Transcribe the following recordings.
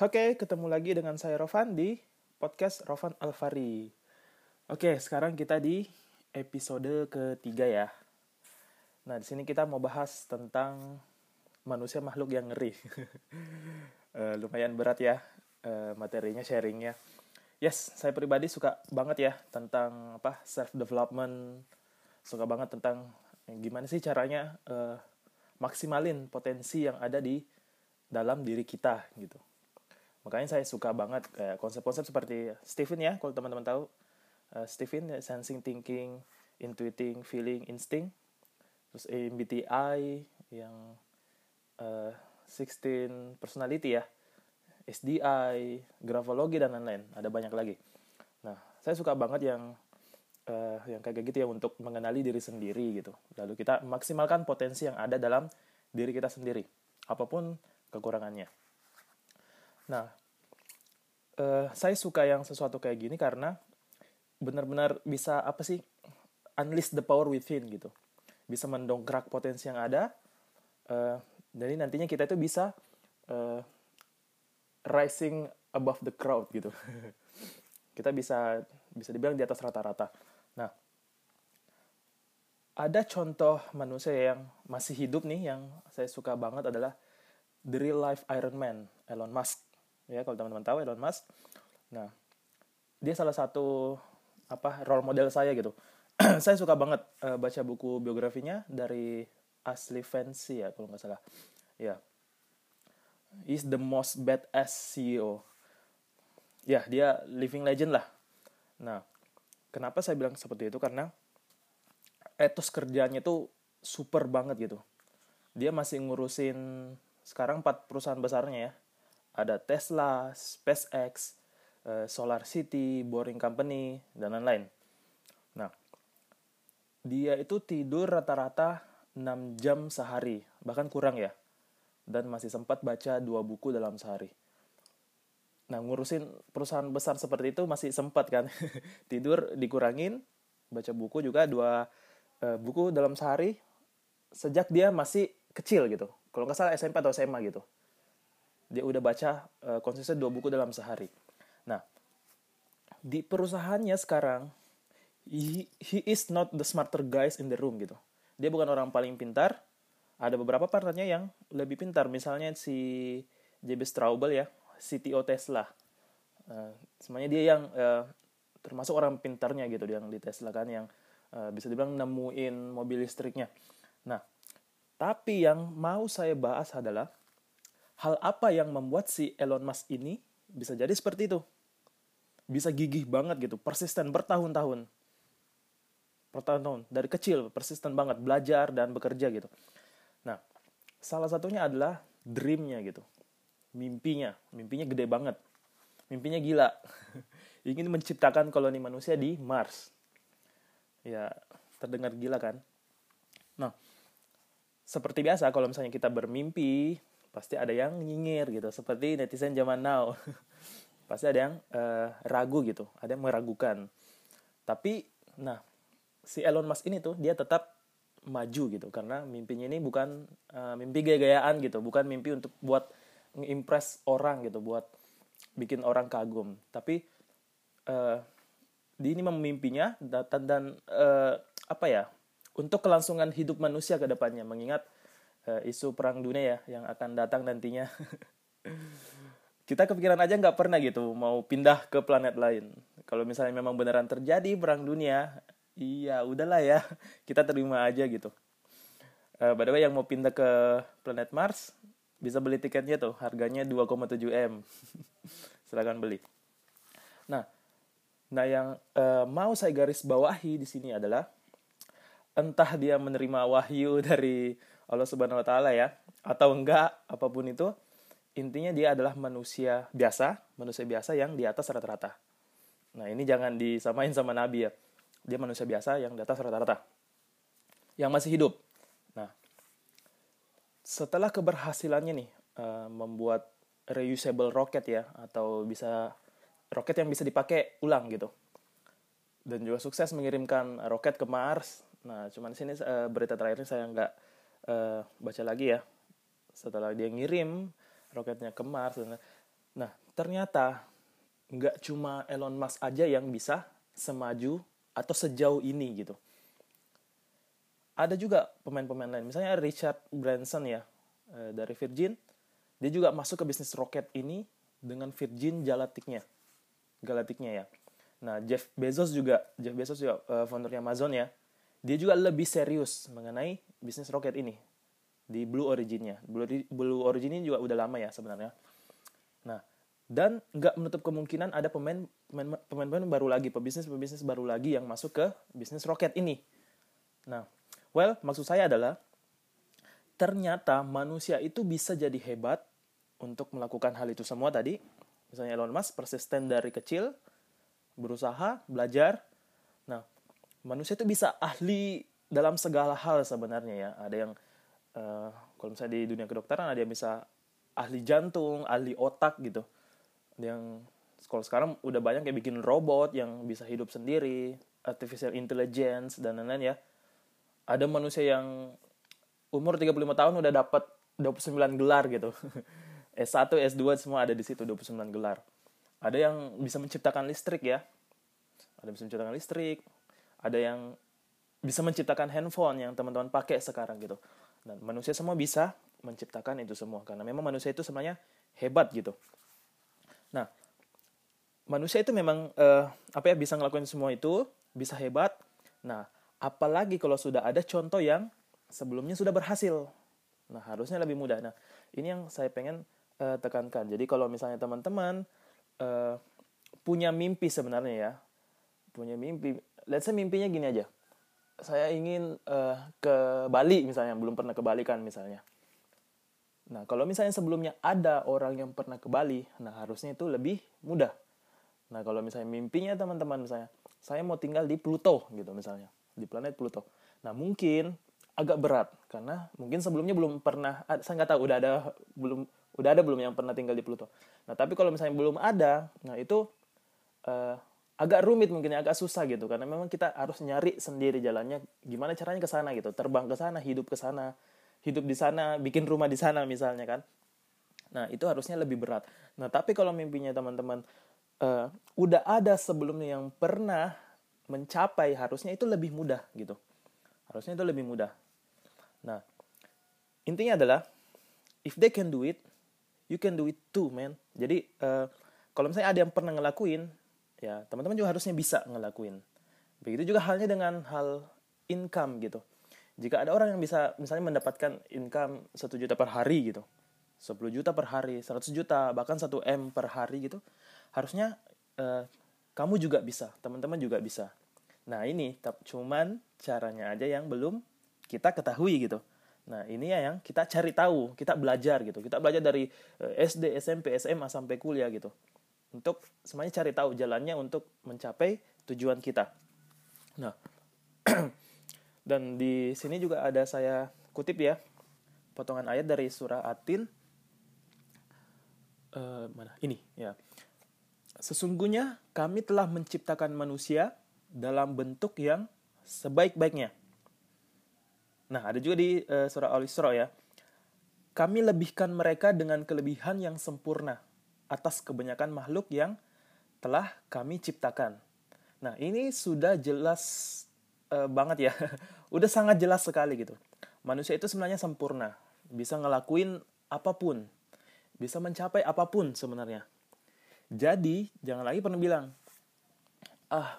Oke, ketemu lagi dengan saya Rovan di podcast Rovan Alfari. Oke, sekarang kita di episode ketiga ya. Nah, di sini kita mau bahas tentang manusia makhluk yang ngeri. uh, lumayan berat ya uh, materinya, sharingnya. Yes, saya pribadi suka banget ya tentang apa self development. Suka banget tentang gimana sih caranya uh, maksimalin potensi yang ada di dalam diri kita gitu. Makanya saya suka banget kayak konsep-konsep seperti Stephen ya, kalau teman-teman tahu. Uh, Stephen ya, sensing, thinking, intuiting, feeling, instinct. Terus MBTI yang uh, 16 personality ya. SDI, grafologi dan lain-lain. Ada banyak lagi. Nah, saya suka banget yang uh, yang kayak gitu ya untuk mengenali diri sendiri gitu. Lalu kita maksimalkan potensi yang ada dalam diri kita sendiri, apa pun kekurangannya. Nah, uh, saya suka yang sesuatu kayak gini karena benar-benar bisa apa sih unleash the power within gitu, bisa mendongkrak potensi yang ada. Uh, jadi nantinya kita itu bisa uh, rising above the crowd gitu. kita bisa bisa dibilang di atas rata-rata. Nah, ada contoh manusia yang masih hidup nih yang saya suka banget adalah the real life Iron Man, Elon Musk ya kalau teman-teman tahu Elon Musk. Nah dia salah satu apa role model saya gitu. Saya suka banget uh, baca buku biografinya dari Ashley Fancy ya kalau nggak salah. Ya. Yeah. he's the most badass CEO ya yeah, dia living legend lah. Nah kenapa saya bilang seperti itu? Karena etos kerjanya tuh super banget gitu. Dia masih ngurusin sekarang empat perusahaan besarnya ya ada Tesla, SpaceX, uh, Solar City, Boring Company, dan lain-lain. Nah, dia itu tidur rata-rata 6 jam sehari, bahkan kurang ya. Dan masih sempat baca dua buku dalam sehari. Nah, ngurusin perusahaan besar seperti itu masih sempat kan. tidur dikurangin, baca buku juga dua uh, buku dalam sehari sejak dia masih kecil gitu. Kalau nggak salah SMP atau SMA gitu dia udah baca uh, konsisten dua buku dalam sehari. Nah, di perusahaannya sekarang he, he is not the smarter guys in the room gitu. Dia bukan orang paling pintar. Ada beberapa partnernya yang lebih pintar. Misalnya si JB Straubel ya, CTO Tesla. Uh, semuanya dia yang uh, termasuk orang pintarnya gitu yang di Tesla kan yang uh, bisa dibilang nemuin mobil listriknya. Nah, tapi yang mau saya bahas adalah hal apa yang membuat si Elon Musk ini bisa jadi seperti itu? Bisa gigih banget gitu, persisten bertahun-tahun. Bertahun-tahun, dari kecil persisten banget, belajar dan bekerja gitu. Nah, salah satunya adalah dreamnya gitu. Mimpinya, mimpinya gede banget. Mimpinya gila. Ingin menciptakan koloni manusia di Mars. Ya, terdengar gila kan? Nah, seperti biasa kalau misalnya kita bermimpi, pasti ada yang nyinyir gitu seperti netizen zaman now. Pasti ada yang uh, ragu gitu ada yang meragukan. Tapi nah si Elon Musk ini tuh dia tetap maju gitu karena mimpinya ini bukan uh, mimpi gaya-gayaan gitu bukan mimpi untuk buat ngimpress orang gitu buat bikin orang kagum. Tapi uh, di ini memimpinya dan, dan uh, apa ya untuk kelangsungan hidup manusia ke depannya. Mengingat uh, isu perang dunia ya yang akan datang nantinya. kita kepikiran aja nggak pernah gitu mau pindah ke planet lain. Kalau misalnya memang beneran terjadi perang dunia, iya udahlah ya kita terima aja gitu. Uh, by the way yang mau pindah ke planet Mars bisa beli tiketnya tuh harganya 2,7 m. Silakan beli. Nah, nah yang uh, mau saya garis bawahi di sini adalah entah dia menerima wahyu dari Allah Subhanahu wa taala ya atau enggak apa pun itu intinya dia adalah manusia biasa, manusia biasa yang di atas rata-rata. Nah, ini jangan disamain sama nabi ya. Dia manusia biasa yang di atas rata-rata. Yang masih hidup. Nah, setelah keberhasilannya nih uh, membuat reusable rocket ya atau bisa roket yang bisa dipakai ulang gitu. Dan juga sukses mengirimkan roket ke Mars. Nah, cuman sini uh, berita terakhir ini saya nggak uh, baca lagi ya. Setelah dia ngirim roketnya ke Mars nah ternyata nggak cuma Elon Musk aja yang bisa semaju atau sejauh ini gitu. Ada juga pemain-pemain lain, misalnya Richard Branson ya eh, dari Virgin, dia juga masuk ke bisnis roket ini dengan Virgin Galacticnya, Galacticnya ya. Nah Jeff Bezos juga, Jeff Bezos juga uh, foundernya Amazon ya, dia juga lebih serius mengenai bisnis roket ini di Blue Origin-nya. Blue, Blue Origin ini juga udah lama ya sebenarnya. Nah, dan nggak menutup kemungkinan ada pemain pemain-pemain baru lagi, pebisnis-pebisnis baru lagi yang masuk ke bisnis roket ini. Nah, well, maksud saya adalah ternyata manusia itu bisa jadi hebat untuk melakukan hal itu semua tadi. Misalnya Elon Musk persisten dari kecil, berusaha, belajar. Manusia itu bisa ahli dalam segala hal sebenarnya ya. Ada yang uh, kalau misalnya di dunia kedokteran ada yang bisa ahli jantung, ahli otak gitu yang kalau sekarang udah banyak kayak bikin robot yang bisa hidup sendiri, artificial intelligence dan lain-lain ya. Ada manusia yang umur 35 tahun udah dapat 29 gelar gitu. S1, S2 semua ada di situ 29 gelar. Ada yang bisa menciptakan listrik ya. Ada yang bisa menciptakan listrik, ada yang bisa menciptakan handphone yang teman-teman pakai sekarang gitu. Dan manusia semua bisa menciptakan itu semua karena memang manusia itu sebenarnya hebat gitu. Nah, manusia itu memang uh, apa ya bisa ngelakuin semua itu, bisa hebat. Nah, apalagi kalau sudah ada contoh yang sebelumnya sudah berhasil. Nah, harusnya lebih mudah. Nah, ini yang saya pengen uh, tekankan. Jadi kalau misalnya teman-teman uh, punya mimpi sebenarnya ya, punya mimpi, let's say mimpinya gini aja. Saya ingin uh, ke Bali misalnya, belum pernah ke Bali kan misalnya. Nah, kalau misalnya sebelumnya ada orang yang pernah ke Bali, nah harusnya itu lebih mudah. Nah, kalau misalnya mimpinya teman-teman misalnya, saya mau tinggal di Pluto gitu misalnya, di planet Pluto. Nah, mungkin agak berat karena mungkin sebelumnya belum pernah saya nggak tahu udah ada belum udah ada belum yang pernah tinggal di Pluto. Nah, tapi kalau misalnya belum ada, nah itu uh, agak rumit mungkin agak susah gitu karena memang kita harus nyari sendiri jalannya gimana caranya ke sana gitu, terbang ke sana, hidup ke sana hidup di sana, bikin rumah di sana misalnya kan. Nah, itu harusnya lebih berat. Nah, tapi kalau mimpinya teman-teman uh, udah ada sebelumnya yang pernah mencapai, harusnya itu lebih mudah gitu. Harusnya itu lebih mudah. Nah, intinya adalah if they can do it, you can do it too, man. Jadi uh, kalau misalnya ada yang pernah ngelakuin, ya teman-teman juga harusnya bisa ngelakuin. Begitu juga halnya dengan hal income gitu. Jika ada orang yang bisa misalnya mendapatkan income 1 juta per hari gitu 10 juta per hari 100 juta bahkan 1 M per hari gitu harusnya uh, kamu juga bisa teman-teman juga bisa. Nah ini cuman caranya aja yang belum kita ketahui gitu. Nah ini ya yang kita cari tahu kita belajar gitu. Kita belajar dari eh, SD SMP SMA sampai kuliah gitu untuk semuanya cari tahu jalannya untuk mencapai tujuan kita nah Dan di sini juga ada saya kutip ya potongan ayat dari surah Atin uh, mana ini ya. Sesungguhnya kami telah menciptakan manusia dalam bentuk yang sebaik-baiknya. Nah, ada juga di uh, surah Al-Isra ya. Kami lebihkan mereka dengan kelebihan yang sempurna atas kebanyakan makhluk yang telah kami ciptakan. Nah, ini sudah jelas uh, banget ya. Udah sangat jelas sekali gitu. Manusia itu sebenarnya sempurna, bisa ngelakuin apa pun, bisa mencapai apa pun sebenarnya. Jadi jangan lagi pernah bilang, ah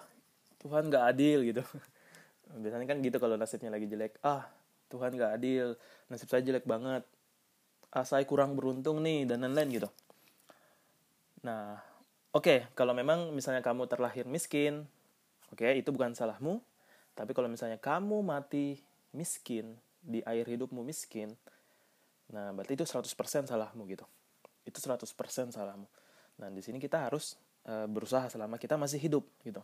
Tuhan gak adil gitu. Biasanya kan gitu kalau nasibnya lagi jelek. Ah Tuhan gak adil, nasib saya jelek banget. Ah saya kurang beruntung nih dan lain-lain gitu. Nah, oke okay, kalau memang misalnya kamu terlahir miskin, oke okay, itu bukan salahmu. Tapi kalau misalnya kamu mati miskin, di air hidupmu miskin, nah berarti itu 100% salahmu gitu. Itu 100% salahmu. Nah, di sini kita harus uh, berusaha selama kita masih hidup gitu.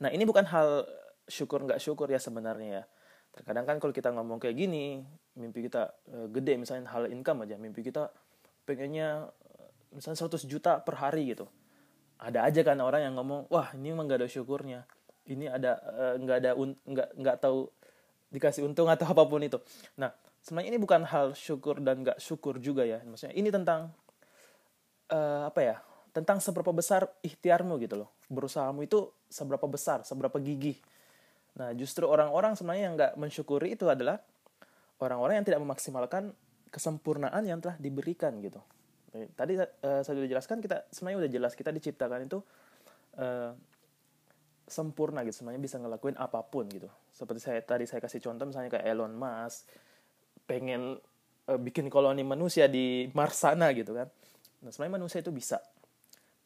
Nah, ini bukan hal syukur nggak syukur ya sebenarnya ya. Terkadang kan kalau kita ngomong kayak gini, mimpi kita uh, gede misalnya hal income aja, mimpi kita pengennya misalnya 100 juta per hari gitu. Ada aja kan orang yang ngomong, wah ini emang gak ada syukurnya ini ada eh, nggak uh, ada nggak nggak tahu dikasih untung atau apa pun itu. Nah, sebenarnya ini bukan hal syukur dan nggak syukur juga ya. Maksudnya ini tentang uh, apa ya tentang seberapa besar ikhtiarmu gitu loh berusahamu itu seberapa besar seberapa gigih nah justru orang-orang sebenarnya yang nggak mensyukuri itu adalah orang-orang yang tidak memaksimalkan kesempurnaan yang telah diberikan gitu tadi uh, saya sudah jelaskan kita sebenarnya udah jelas kita diciptakan itu uh, sempurna gitu sebenarnya bisa ngelakuin apa pun gitu. Seperti saya tadi saya kasih contoh misalnya kayak Elon Musk pengen uh, bikin koloni manusia di Mars sana gitu kan. Nah sebenarnya manusia itu bisa.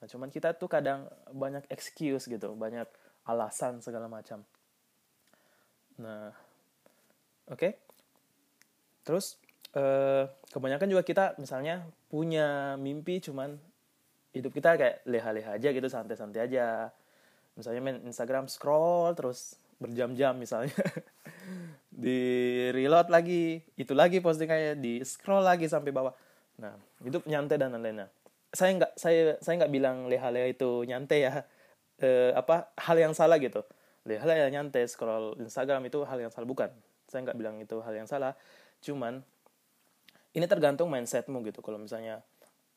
Nah cuman kita tuh kadang banyak excuse gitu banyak alasan segala macam. Nah oke? Okay. terus uh, kebanyakan juga kita misalnya punya mimpi cuman hidup kita kayak leha-leha aja gitu santai-santai aja. Misalnya main Instagram scroll terus berjam-jam misalnya. Di reload lagi itu lagi postingannya di scroll lagi sampai bawah. Nah itu nyantai dan lain-lainnya. Saya nggak saya saya nggak bilang leha-leha itu nyantai ya. E, apa hal yang salah gitu. Leha-leha nyantai scroll Instagram itu hal yang salah. Bukan saya nggak bilang itu hal yang salah. Cuman ini tergantung mindsetmu gitu. Kalau misalnya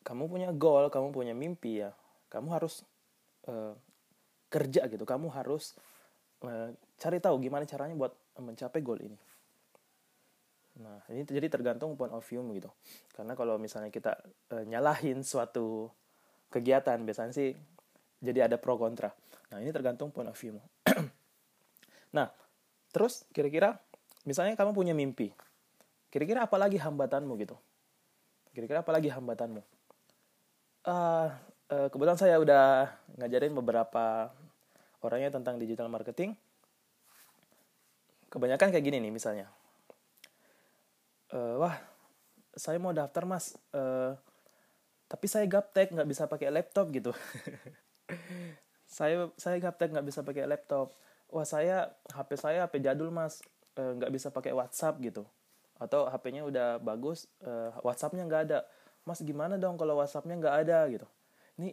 kamu punya goal kamu punya mimpi ya kamu harus uh, kerja gitu. Kamu harus uh, cari tahu gimana caranya buat mencapai goal ini. Nah ini jadi tergantung point of view gitu. Karena kalau misalnya kita uh, nyalahin suatu kegiatan biasanya sih jadi ada pro kontra. Nah ini tergantung point of view nah terus kira-kira misalnya kamu punya mimpi kira-kira apa lagi hambatanmu gitu kira-kira apa lagi hambatanmu uh, uh, kebetulan saya udah ngajarin beberapa orangnya tentang digital marketing. Kebanyakan kayak gini nih misalnya. Uh, wah, saya mau daftar mas, uh, tapi saya gaptek nggak bisa pakai laptop gitu. saya saya gaptek nggak bisa pakai laptop. Wah saya HP saya HP jadul mas, nggak uh, bisa pakai WhatsApp gitu. Atau HP-nya udah bagus, uh, WhatsApp-nya nggak ada. Mas gimana dong kalau WhatsAppnya nggak ada gitu? Ini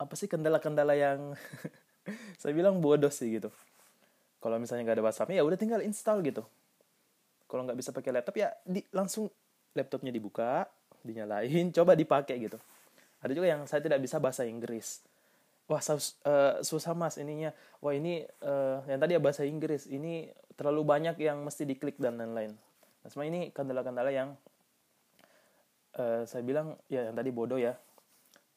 apa sih kendala-kendala yang saya bilang bodoh sih gitu. Kalau misalnya nggak ada WhatsAppnya ya udah tinggal install gitu. Kalau nggak bisa pakai laptop ya di, langsung laptopnya dibuka dinyalain coba dipakai gitu. Ada juga yang saya tidak bisa bahasa Inggris. Wah sus, uh, susah mas ininya. Wah ini uh, yang tadi ya bahasa Inggris. Ini terlalu banyak yang mesti diklik dan lain-lain nah semua ini kendala-kendala yang uh, saya bilang ya yang tadi bodoh ya.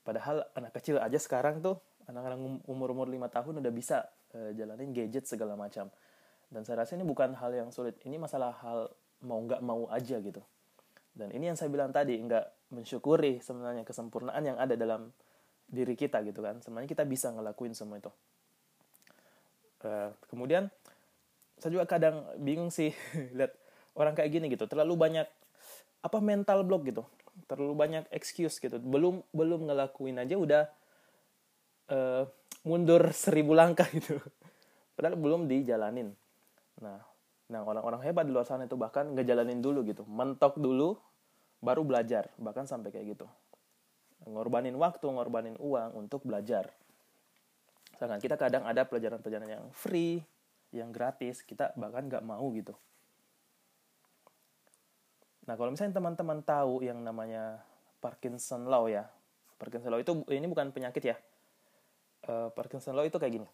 Padahal anak kecil aja sekarang tuh anak-anak um, umur-umur lima tahun udah bisa uh, jalanin gadget segala macam. Dan saya rasa ini bukan hal yang sulit. Ini masalah hal mau nggak mau aja gitu. Dan ini yang saya bilang tadi nggak mensyukuri sebenarnya kesempurnaan yang ada dalam diri kita gitu kan. Sebenarnya kita bisa ngelakuin semua itu. Uh, kemudian saya juga kadang bingung sih lihat orang kayak gini gitu terlalu banyak apa mental block gitu. Terlalu banyak excuse gitu. Belum belum ngelakuin aja udah uh, mundur seribu langkah gitu. Padahal belum dijalanin. Nah nah orang-orang hebat di luar sana itu bahkan ngejalanin dulu gitu. Mentok dulu baru belajar. Bahkan sampai kayak gitu. Ngorbanin waktu ngorbanin uang untuk belajar. Sedangkan kita kadang ada pelajaran-pelajaran yang free yang gratis. Kita bahkan nggak mau gitu Nah, kalau misalnya teman-teman tahu yang namanya Parkinson Law ya, Parkinson Law itu ini bukan penyakit ya. Uh, Parkinson Law itu kayak gini.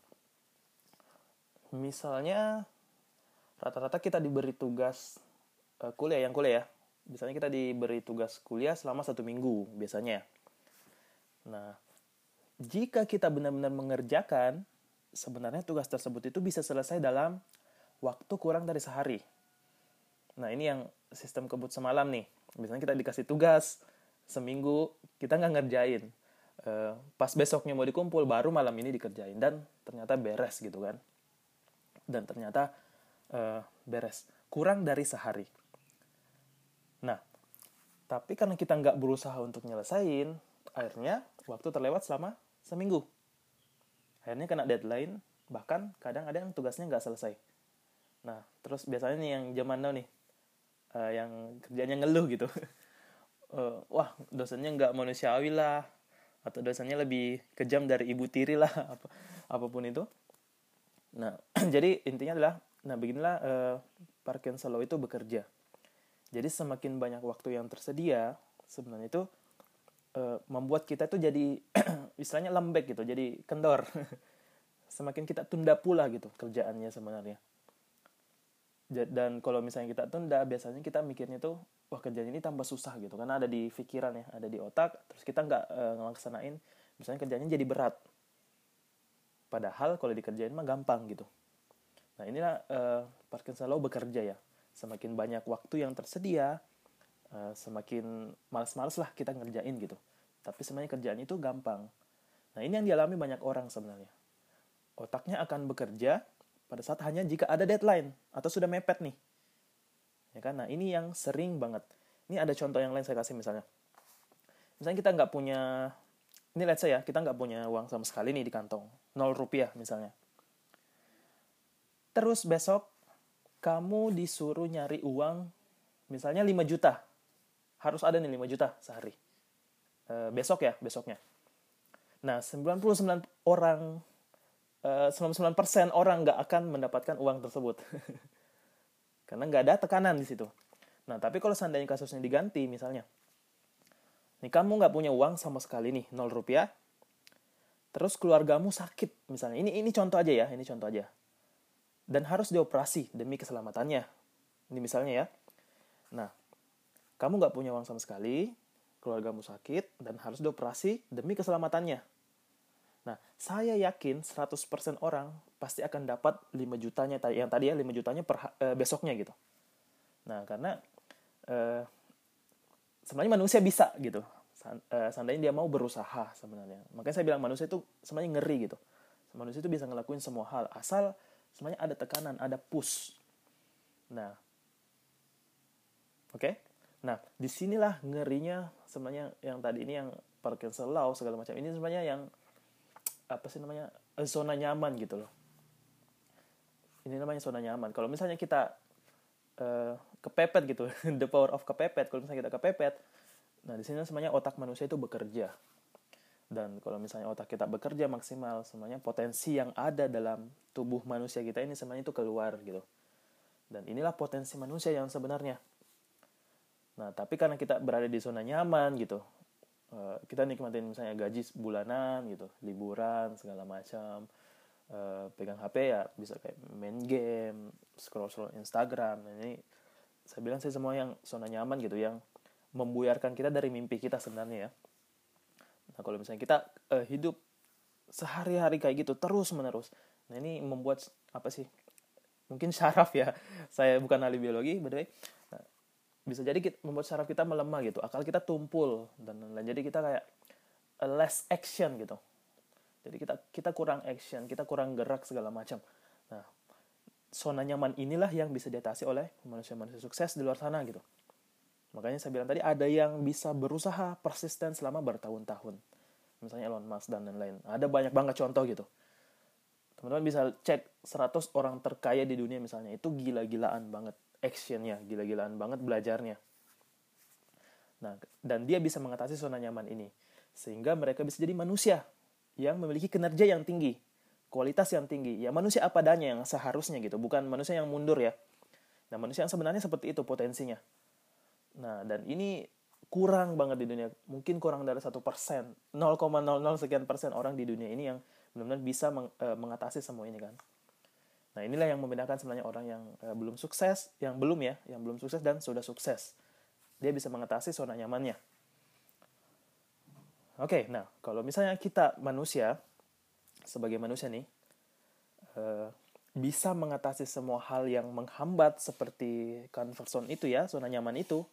Misalnya rata-rata kita diberi tugas uh, kuliah yang kuliah ya. Misalnya kita diberi tugas kuliah selama satu minggu biasanya. Nah, jika kita benar-benar mengerjakan, sebenarnya tugas tersebut itu bisa selesai dalam waktu kurang dari sehari. Nah, ini yang sistem kebut semalam nih. Misalnya kita dikasih tugas seminggu kita nggak ngerjain. Uh, pas besoknya mau dikumpul baru malam ini dikerjain. Dan ternyata beres gitu kan. Dan ternyata uh, beres. Kurang dari sehari. Nah tapi karena kita nggak berusaha untuk nyelesain akhirnya waktu terlewat selama seminggu. Akhirnya kena deadline bahkan kadang ada yang tugasnya nggak selesai. Nah terus biasanya nih yang zaman now nih uh, yang kerjanya ngeluh gitu. Uh, wah dosennya nggak manusiawi lah atau dosennya lebih kejam dari ibu tiri lah apa apa pun itu. Nah jadi intinya adalah nah beginilah uh, Parkinson Law itu bekerja. Jadi semakin banyak waktu yang tersedia sebenarnya itu uh, membuat kita itu jadi istilahnya lembek gitu jadi kendor. Semakin kita tunda pula gitu kerjaannya sebenarnya dan kalau misalnya kita tunda biasanya kita mikirnya tuh wah kerjaan ini tambah susah gitu karena ada di pikiran ya ada di otak terus kita nggak e, ngelaksanain. Misalnya kerjanya jadi berat. Padahal kalau dikerjain mah gampang gitu. Nah inilah e, Parkinson Law bekerja ya. Semakin banyak waktu yang tersedia e, semakin males-males lah kita ngerjain gitu. Tapi sebenarnya kerjaan itu gampang. Nah ini yang dialami banyak orang sebenarnya. Otaknya akan bekerja pada saat hanya jika ada deadline atau sudah mepet nih. Ya kan? Nah, ini yang sering banget. Ini ada contoh yang lain saya kasih misalnya. Misalnya kita nggak punya, ini let's say ya, kita nggak punya uang sama sekali nih di kantong. 0 rupiah misalnya. Terus besok kamu disuruh nyari uang misalnya 5 juta. Harus ada nih 5 juta sehari. E, besok ya, besoknya. Nah, 99 orang 99% eh, orang nggak akan mendapatkan uang tersebut. Karena nggak ada tekanan di situ. Nah, tapi kalau seandainya kasusnya diganti, misalnya, nih kamu nggak punya uang sama sekali nih, 0 rupiah, terus keluargamu sakit, misalnya, ini ini contoh aja ya, ini contoh aja. Dan harus dioperasi demi keselamatannya. Ini misalnya ya. Nah, kamu nggak punya uang sama sekali, keluargamu sakit, dan harus dioperasi demi keselamatannya. Nah, saya yakin 100% orang pasti akan dapat 5 jutanya yang tadi ya 5 jutanya per e, besoknya gitu. Nah, karena e, sebenarnya manusia bisa gitu. E, seandainya dia mau berusaha sebenarnya. Makanya saya bilang manusia itu sebenarnya ngeri gitu. Manusia itu bisa ngelakuin semua hal asal sebenarnya ada tekanan, ada push. Nah, oke. Okay? Nah, di sinilah ngerinya sebenarnya yang tadi ini yang Parkinson Law segala macam ini sebenarnya yang apa sih namanya eh, zona nyaman gitu loh. Ini namanya zona nyaman. Kalau misalnya kita uh, kepepet gitu the power of kepepet kalau misalnya kita kepepet nah di sini semuanya otak manusia itu bekerja. Dan kalau misalnya otak kita bekerja maksimal semuanya potensi yang ada dalam tubuh manusia kita ini semuanya itu keluar gitu. Dan inilah potensi manusia yang sebenarnya. Nah tapi karena kita berada di zona nyaman gitu uh, kita nikmatin misalnya gaji bulanan gitu liburan segala macam. Uh, pegang HP ya bisa kayak main game scroll scroll Instagram. Nah, ini saya bilang sih semua yang zona nyaman gitu yang membuyarkan kita dari mimpi kita sebenarnya ya. Nah kalau misalnya kita uh, hidup sehari-hari kayak gitu terus menerus nah ini membuat apa sih mungkin syaraf ya. Saya bukan ahli biologi the way bisa jadi kita, membuat saraf kita melemah gitu akal kita tumpul dan lain-lain. Jadi kita kayak less action gitu. Jadi kita kita kurang action kita kurang gerak segala macam. Nah zona nyaman inilah yang bisa diatasi oleh manusia-manusia sukses di luar sana gitu. Makanya saya bilang tadi ada yang bisa berusaha persisten selama bertahun-tahun. Misalnya Elon Musk dan lain-lain. Ada banyak banget contoh gitu. Teman-teman bisa cek 100 orang terkaya di dunia misalnya. Itu gila-gilaan banget actionnya gila-gilaan banget belajarnya. Nah dan dia bisa mengatasi zona nyaman ini sehingga mereka bisa jadi manusia yang memiliki kinerja yang tinggi kualitas yang tinggi. Ya manusia apa adanya yang seharusnya gitu bukan manusia yang mundur ya. Nah manusia yang sebenarnya seperti itu potensinya. Nah dan ini kurang banget di dunia mungkin kurang dari satu persen 0,00 sekian persen orang di dunia ini yang benar-benar bisa meng, e, mengatasi semua ini kan Nah, inilah yang membedakan sebenarnya orang yang uh, belum sukses, yang belum ya, yang belum sukses dan sudah sukses. Dia bisa mengatasi zona nyamannya. Oke, okay, nah kalau misalnya kita manusia, sebagai manusia nih, uh, bisa mengatasi semua hal yang menghambat seperti comfort zone itu ya, zona nyaman itu,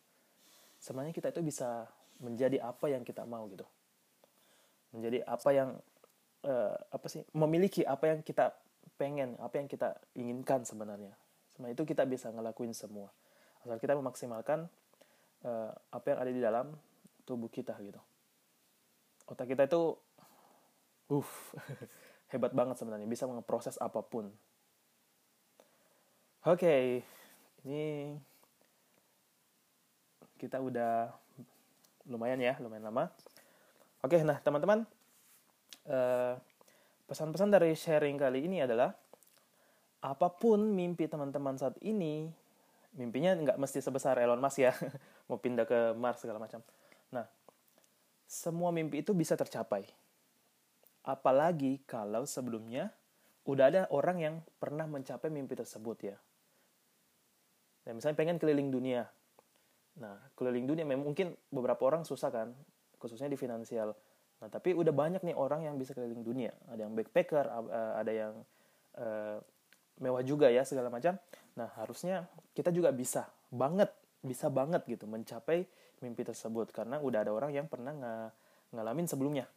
sebenarnya kita itu bisa menjadi apa yang kita mau gitu. Menjadi apa yang uh, apa sih? Memiliki apa yang kita pengen apa yang kita inginkan sebenarnya. Semua itu kita bisa ngelakuin semua. Asal kita memaksimalkan uh, apa yang ada di dalam tubuh kita gitu. Otak kita itu uh hebat banget sebenarnya. Bisa memproses apa pun. Oke okay, ini kita udah lumayan ya lumayan lama. Oke okay, nah teman-teman uh, Pesan-pesan dari sharing kali ini adalah apa pun mimpi teman-teman saat ini, mimpinya nggak mesti sebesar Elon Musk ya, mau pindah ke Mars segala macam. Nah, semua mimpi itu bisa tercapai. Apalagi kalau sebelumnya udah ada orang yang pernah mencapai mimpi tersebut ya. Dan misalnya pengen keliling dunia. Nah, keliling dunia memang mungkin beberapa orang susah kan, khususnya di finansial. Nah, tapi udah banyak nih orang yang bisa keliling dunia. Ada yang backpacker, eh, ada yang uh, mewah juga ya segala macam. Nah, harusnya kita juga bisa banget, bisa banget gitu mencapai mimpi tersebut karena udah ada orang yang pernah ng ngalamin sebelumnya.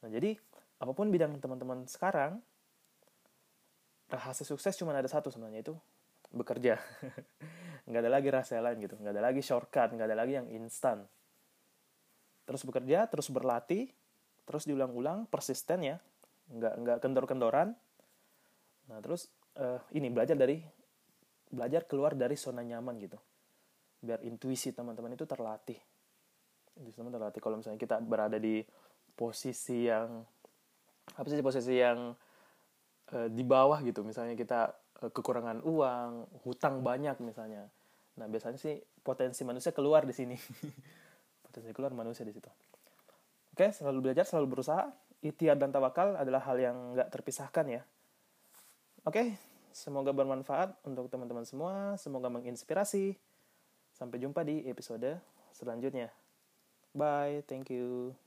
Nah, jadi apa pun bidang teman-teman sekarang, rahasia sukses cuma ada satu sebenarnya itu bekerja nggak ada lagi rahasia lain gitu nggak ada lagi shortcut nggak ada lagi yang instan terus bekerja terus berlatih terus diulang-ulang persisten ya. Nggak nggak kendor-kendoran. Nah terus uh, ini belajar dari belajar keluar dari zona nyaman gitu. Biar intuisi teman-teman itu terlatih. Intuisi teman terlatih. Kalau misalnya kita berada di posisi yang apa sih posisi yang uh, di bawah gitu. Misalnya kita Eh, kekurangan uang, hutang banyak misalnya. Nah, biasanya sih potensi manusia keluar di sini. potensi keluar manusia di situ. Oke, selalu belajar, selalu berusaha. Ikhtiar dan tawakal adalah hal yang nggak terpisahkan ya. Oke, semoga bermanfaat untuk teman-teman semua. Semoga menginspirasi. Sampai jumpa di episode selanjutnya. Bye. Thank you.